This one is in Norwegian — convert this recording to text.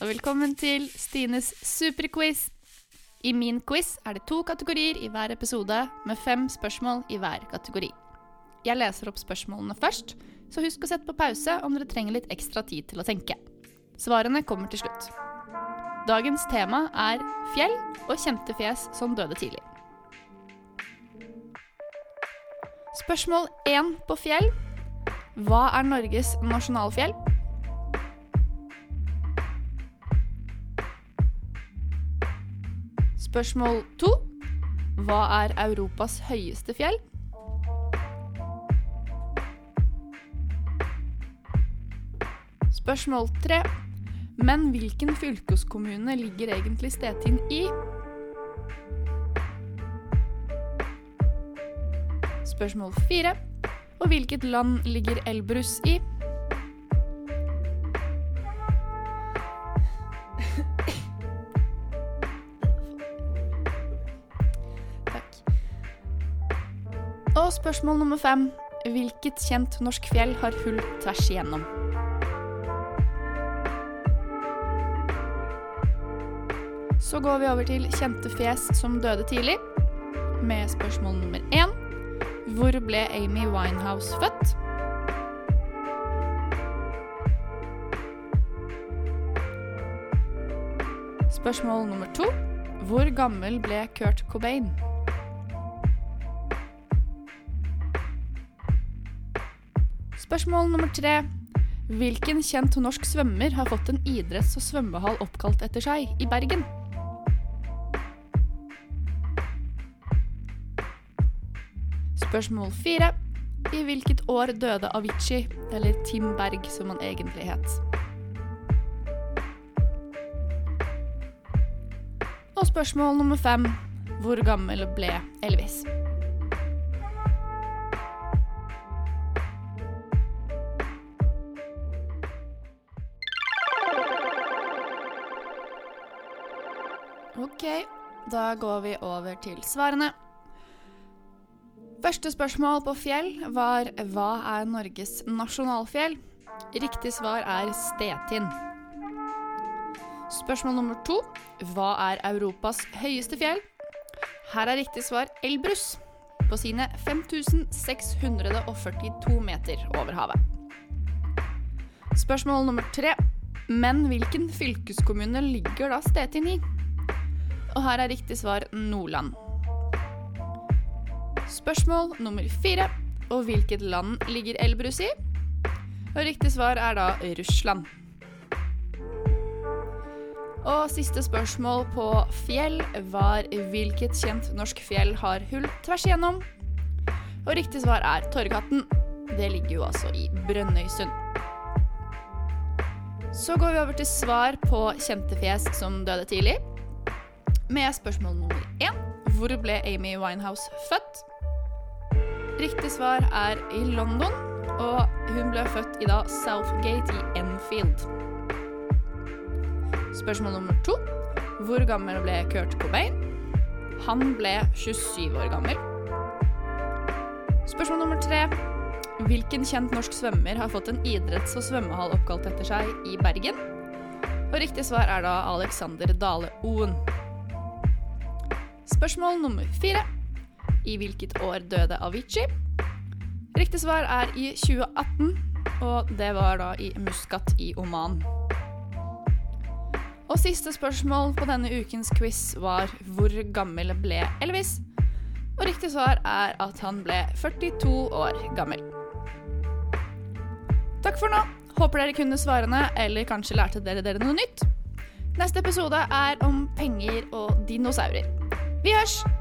og velkommen til Stines superquiz. I min quiz er det to kategorier i hver episode, med fem spørsmål i hver kategori. Jeg leser opp spørsmålene først, så husk å sette på pause om dere trenger litt ekstra tid til å tenke. Svarene kommer til slutt. Dagens tema er fjell og kjente fjes som døde tidlig. Spørsmål én på fjell. Hva er Norges nasjonalfjell? Spørsmål to. Hva er Europas høyeste fjell? Spørsmål tre. Men hvilken fylkeskommune ligger egentlig Stetin i? Spørsmål fire. Og hvilket land ligger Elbrus i? Og spørsmål nummer fem. Hvilket kjent norsk fjell har hull tvers igjennom? Så går vi over til kjente fjes som døde tidlig, med spørsmål nummer én. Hvor ble Amy Winehouse født? Spørsmål nummer to. Hvor gammel ble Kurt Cobain? Spørsmål nummer tre. Hvilken kjent norsk svømmer har fått en idretts- og svømmehall oppkalt etter seg i Bergen? Spørsmål fire. I hvilket år døde Avicii, eller Tim Berg som han egentlig het? Og spørsmål nummer fem. Hvor gammel ble Elvis? Ok, da går vi over til svarene. Første spørsmål på fjell var hva er Norges nasjonalfjell? Riktig svar er Stetin. Spørsmål nummer to hva er Europas høyeste fjell? Her er riktig svar Elbrus, på sine 5642 meter over havet. Spørsmål nummer tre men hvilken fylkeskommune ligger da Stetin i? Og her er riktig svar Nordland. Spørsmål nummer fire. Og hvilket land ligger Elbrus i? Og riktig svar er da Russland. Og siste spørsmål på fjell var hvilket kjent norsk fjell har hull tvers igjennom? Og riktig svar er Torghatten. Det ligger jo altså i Brønnøysund. Så går vi over til svar på kjente fjes som døde tidlig. Med spørsmål nummer én. Hvor ble Amy Winehouse født? Riktig svar er i London, og hun ble født i da Southgate i Enfield. Spørsmål nummer to. Hvor gammel ble Kurt Cobain? Han ble 27 år gammel. Spørsmål nummer tre. Hvilken kjent norsk svømmer har fått en idretts- og svømmehall oppkalt etter seg i Bergen? Og riktig svar er da Alexander Dale Oen. Spørsmål nummer fire. I hvilket år døde Avicii? Riktig svar er i 2018, og det var da i Muscat i Oman. Og siste spørsmål på denne ukens quiz var hvor gammel ble Elvis? Og riktig svar er at han ble 42 år gammel. Takk for nå. Håper dere kunne svarene, eller kanskje lærte dere dere noe nytt. Neste episode er om penger og dinosaurer. Vi hørs!